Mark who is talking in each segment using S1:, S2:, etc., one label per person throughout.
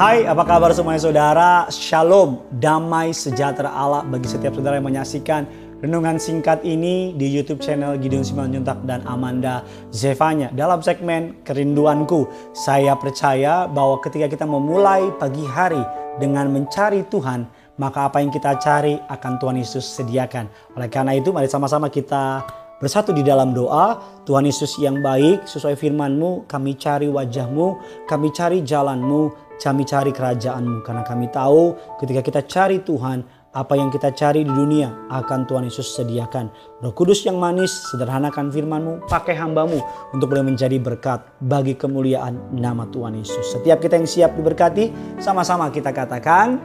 S1: Hai, apa kabar semuanya saudara? Shalom, damai sejahtera Allah bagi setiap saudara yang menyaksikan renungan singkat ini di YouTube channel Gideon Simanjuntak dan Amanda Zevanya. Dalam segmen Kerinduanku, saya percaya bahwa ketika kita memulai pagi hari dengan mencari Tuhan, maka apa yang kita cari akan Tuhan Yesus sediakan. Oleh karena itu, mari sama-sama kita bersatu di dalam doa. Tuhan Yesus yang baik, sesuai firman-Mu, kami cari wajah-Mu, kami cari jalan-Mu, kami cari kerajaanmu karena kami tahu ketika kita cari Tuhan apa yang kita cari di dunia akan Tuhan Yesus sediakan. Roh Kudus yang manis, sederhanakan firmanmu, pakai hambamu untuk boleh menjadi berkat bagi kemuliaan nama Tuhan Yesus. Setiap kita yang siap diberkati, sama-sama kita katakan,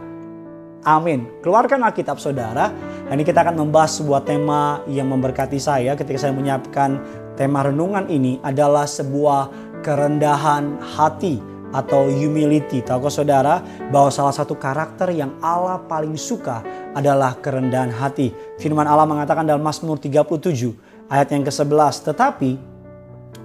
S1: Amin. Keluarkan Alkitab saudara. Hari ini kita akan membahas sebuah tema yang memberkati saya ketika saya menyiapkan tema renungan ini adalah sebuah kerendahan hati atau humility. Tahukah saudara bahwa salah satu karakter yang Allah paling suka adalah kerendahan hati. Firman Allah mengatakan dalam Mazmur 37 ayat yang ke-11. Tetapi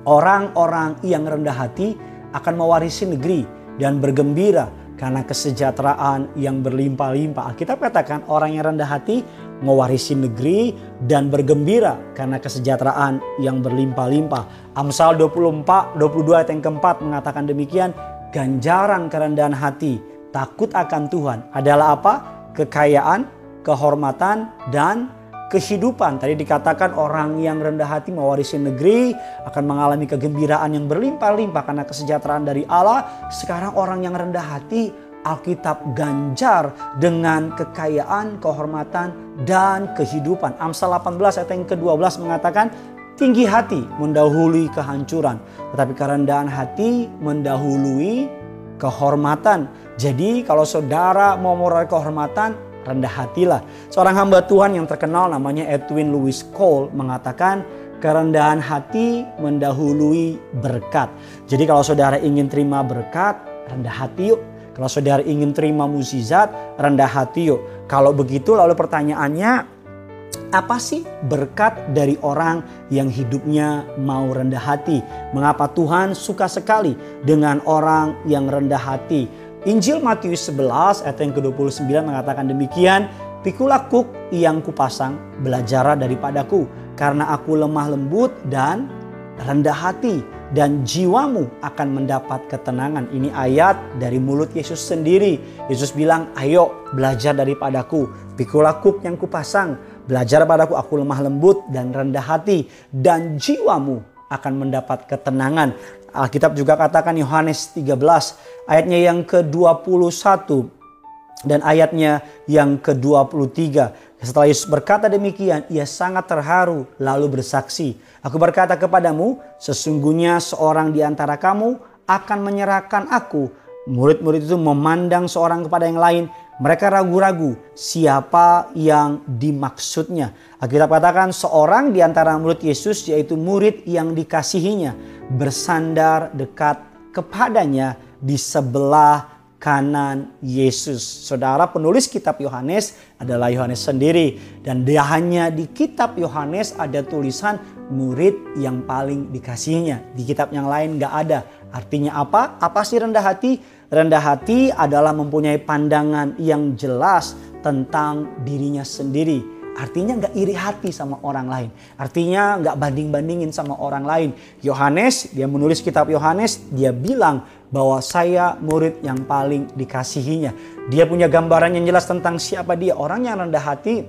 S1: orang-orang yang rendah hati akan mewarisi negeri dan bergembira karena kesejahteraan yang berlimpah-limpah. Alkitab katakan orang yang rendah hati mewarisi negeri dan bergembira karena kesejahteraan yang berlimpah-limpah. Amsal 24, 22 ayat yang keempat mengatakan demikian, ganjaran kerendahan hati, takut akan Tuhan adalah apa? Kekayaan, kehormatan, dan kehidupan. Tadi dikatakan orang yang rendah hati mewarisi negeri akan mengalami kegembiraan yang berlimpah-limpah karena kesejahteraan dari Allah. Sekarang orang yang rendah hati Alkitab ganjar dengan kekayaan, kehormatan, dan kehidupan. Amsal 18 ayat yang ke-12 mengatakan tinggi hati mendahului kehancuran, tetapi kerendahan hati mendahului kehormatan. Jadi kalau saudara mau meraih kehormatan, rendah hatilah. Seorang hamba Tuhan yang terkenal namanya Edwin Louis Cole mengatakan kerendahan hati mendahului berkat. Jadi kalau saudara ingin terima berkat, rendah hati yuk. Kalau saudara ingin terima mukjizat, rendah hati yuk. Kalau begitu lalu pertanyaannya, apa sih berkat dari orang yang hidupnya mau rendah hati? Mengapa Tuhan suka sekali dengan orang yang rendah hati? Injil Matius 11 ayat yang ke-29 mengatakan demikian, Pikulah kuk yang kupasang, belajar daripadaku, karena aku lemah lembut dan rendah hati, dan jiwamu akan mendapat ketenangan. Ini ayat dari mulut Yesus sendiri. Yesus bilang, ayo belajar daripadaku, pikulah kuk yang kupasang, Belajar padaku, aku lemah lembut dan rendah hati. Dan jiwamu akan mendapat ketenangan. Alkitab juga katakan Yohanes 13 ayatnya yang ke-21 dan ayatnya yang ke-23. Setelah Yesus berkata demikian, ia sangat terharu lalu bersaksi. Aku berkata kepadamu, sesungguhnya seorang di antara kamu akan menyerahkan aku. Murid-murid itu memandang seorang kepada yang lain mereka ragu-ragu siapa yang dimaksudnya. Alkitab katakan seorang di antara murid Yesus yaitu murid yang dikasihinya bersandar dekat kepadanya di sebelah kanan Yesus. Saudara penulis kitab Yohanes adalah Yohanes sendiri dan dia hanya di kitab Yohanes ada tulisan murid yang paling dikasihinya. Di kitab yang lain gak ada. Artinya apa? Apa sih rendah hati? Rendah hati adalah mempunyai pandangan yang jelas tentang dirinya sendiri. Artinya nggak iri hati sama orang lain. Artinya nggak banding-bandingin sama orang lain. Yohanes, dia menulis kitab Yohanes, dia bilang bahwa saya murid yang paling dikasihinya. Dia punya gambaran yang jelas tentang siapa dia. Orang yang rendah hati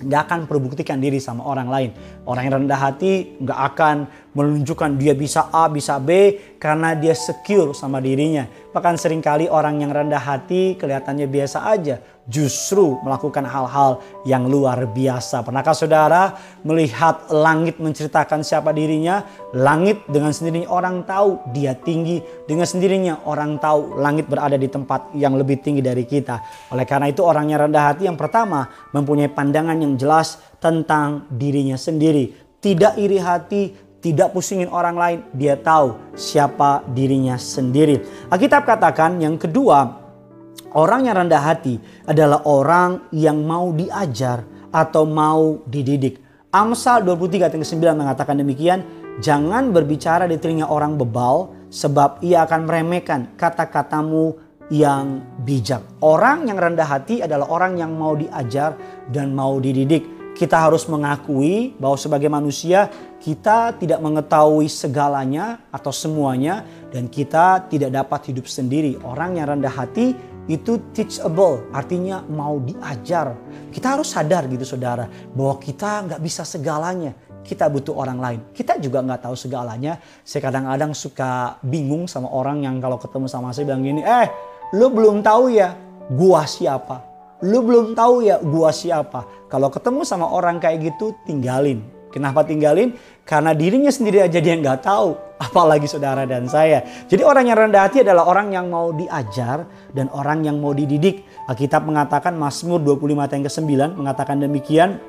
S1: nggak akan perbuktikan diri sama orang lain. Orang yang rendah hati nggak akan menunjukkan dia bisa A, bisa B karena dia secure sama dirinya. Bahkan sering kali orang yang rendah hati kelihatannya biasa aja, justru melakukan hal-hal yang luar biasa. Pernahkah saudara melihat langit menceritakan siapa dirinya? Langit dengan sendirinya orang tahu dia tinggi, dengan sendirinya orang tahu langit berada di tempat yang lebih tinggi dari kita. Oleh karena itu orang yang rendah hati yang pertama mempunyai pandangan yang jelas tentang dirinya sendiri. Tidak iri hati, tidak pusingin orang lain, dia tahu siapa dirinya sendiri. Alkitab katakan yang kedua, orang yang rendah hati adalah orang yang mau diajar atau mau dididik. Amsal 23 ayat 9 mengatakan demikian, jangan berbicara di telinga orang bebal sebab ia akan meremehkan kata-katamu yang bijak. Orang yang rendah hati adalah orang yang mau diajar dan mau dididik. Kita harus mengakui bahwa sebagai manusia kita tidak mengetahui segalanya atau semuanya dan kita tidak dapat hidup sendiri. Orang yang rendah hati itu teachable, artinya mau diajar. Kita harus sadar gitu saudara, bahwa kita nggak bisa segalanya. Kita butuh orang lain. Kita juga nggak tahu segalanya. Saya kadang-kadang suka bingung sama orang yang kalau ketemu sama saya bilang gini, eh lu belum tahu ya gua siapa. Lu belum tahu ya gua siapa. Kalau ketemu sama orang kayak gitu tinggalin. Kenapa tinggalin? Karena dirinya sendiri aja dia nggak tahu. Apalagi saudara dan saya. Jadi orang yang rendah hati adalah orang yang mau diajar dan orang yang mau dididik. Alkitab mengatakan Mazmur 25 ayat ke-9 mengatakan demikian.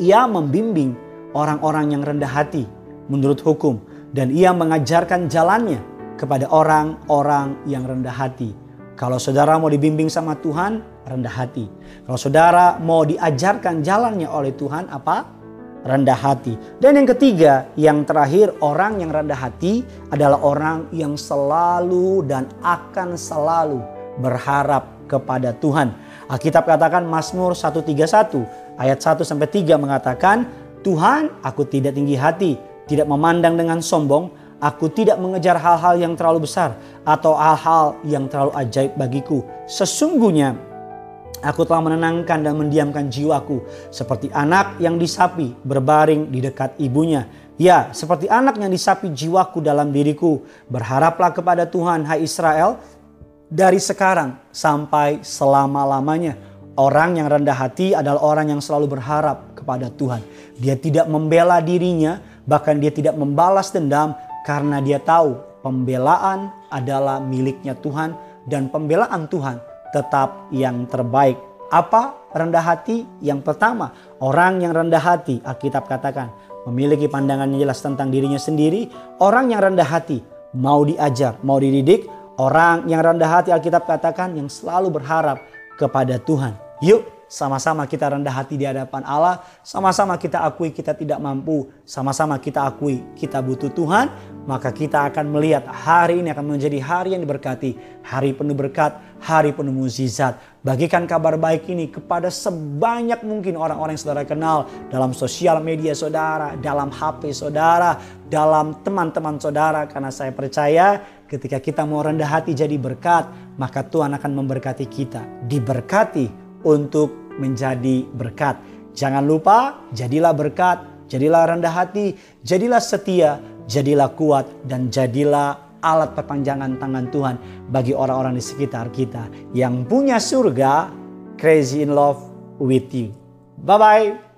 S1: Ia membimbing orang-orang yang rendah hati menurut hukum. Dan ia mengajarkan jalannya kepada orang-orang yang rendah hati. Kalau saudara mau dibimbing sama Tuhan, rendah hati. Kalau saudara mau diajarkan jalannya oleh Tuhan, apa? Rendah hati. Dan yang ketiga, yang terakhir, orang yang rendah hati adalah orang yang selalu dan akan selalu berharap kepada Tuhan. Alkitab katakan Mazmur 131 ayat 1 sampai 3 mengatakan, Tuhan, aku tidak tinggi hati, tidak memandang dengan sombong, aku tidak mengejar hal-hal yang terlalu besar atau hal-hal yang terlalu ajaib bagiku. Sesungguhnya aku telah menenangkan dan mendiamkan jiwaku seperti anak yang disapi berbaring di dekat ibunya. Ya, seperti anak yang disapi jiwaku dalam diriku. Berharaplah kepada Tuhan, hai Israel, dari sekarang sampai selama-lamanya. Orang yang rendah hati adalah orang yang selalu berharap kepada Tuhan. Dia tidak membela dirinya, bahkan dia tidak membalas dendam karena dia tahu pembelaan adalah miliknya Tuhan dan pembelaan Tuhan tetap yang terbaik. Apa rendah hati? Yang pertama, orang yang rendah hati, Alkitab katakan, memiliki pandangan yang jelas tentang dirinya sendiri. Orang yang rendah hati mau diajar, mau dididik. Orang yang rendah hati Alkitab katakan yang selalu berharap kepada Tuhan. Yuk sama-sama kita rendah hati di hadapan Allah, sama-sama kita akui kita tidak mampu, sama-sama kita akui kita butuh Tuhan, maka kita akan melihat hari ini akan menjadi hari yang diberkati, hari penuh berkat, hari penuh mukjizat. Bagikan kabar baik ini kepada sebanyak mungkin orang-orang yang saudara kenal dalam sosial media saudara, dalam HP saudara, dalam teman-teman saudara. Karena saya percaya ketika kita mau rendah hati jadi berkat, maka Tuhan akan memberkati kita. Diberkati untuk menjadi berkat. Jangan lupa, jadilah berkat, jadilah rendah hati, jadilah setia, jadilah kuat, dan jadilah alat perpanjangan tangan Tuhan bagi orang-orang di sekitar kita yang punya surga, crazy in love with you. Bye bye.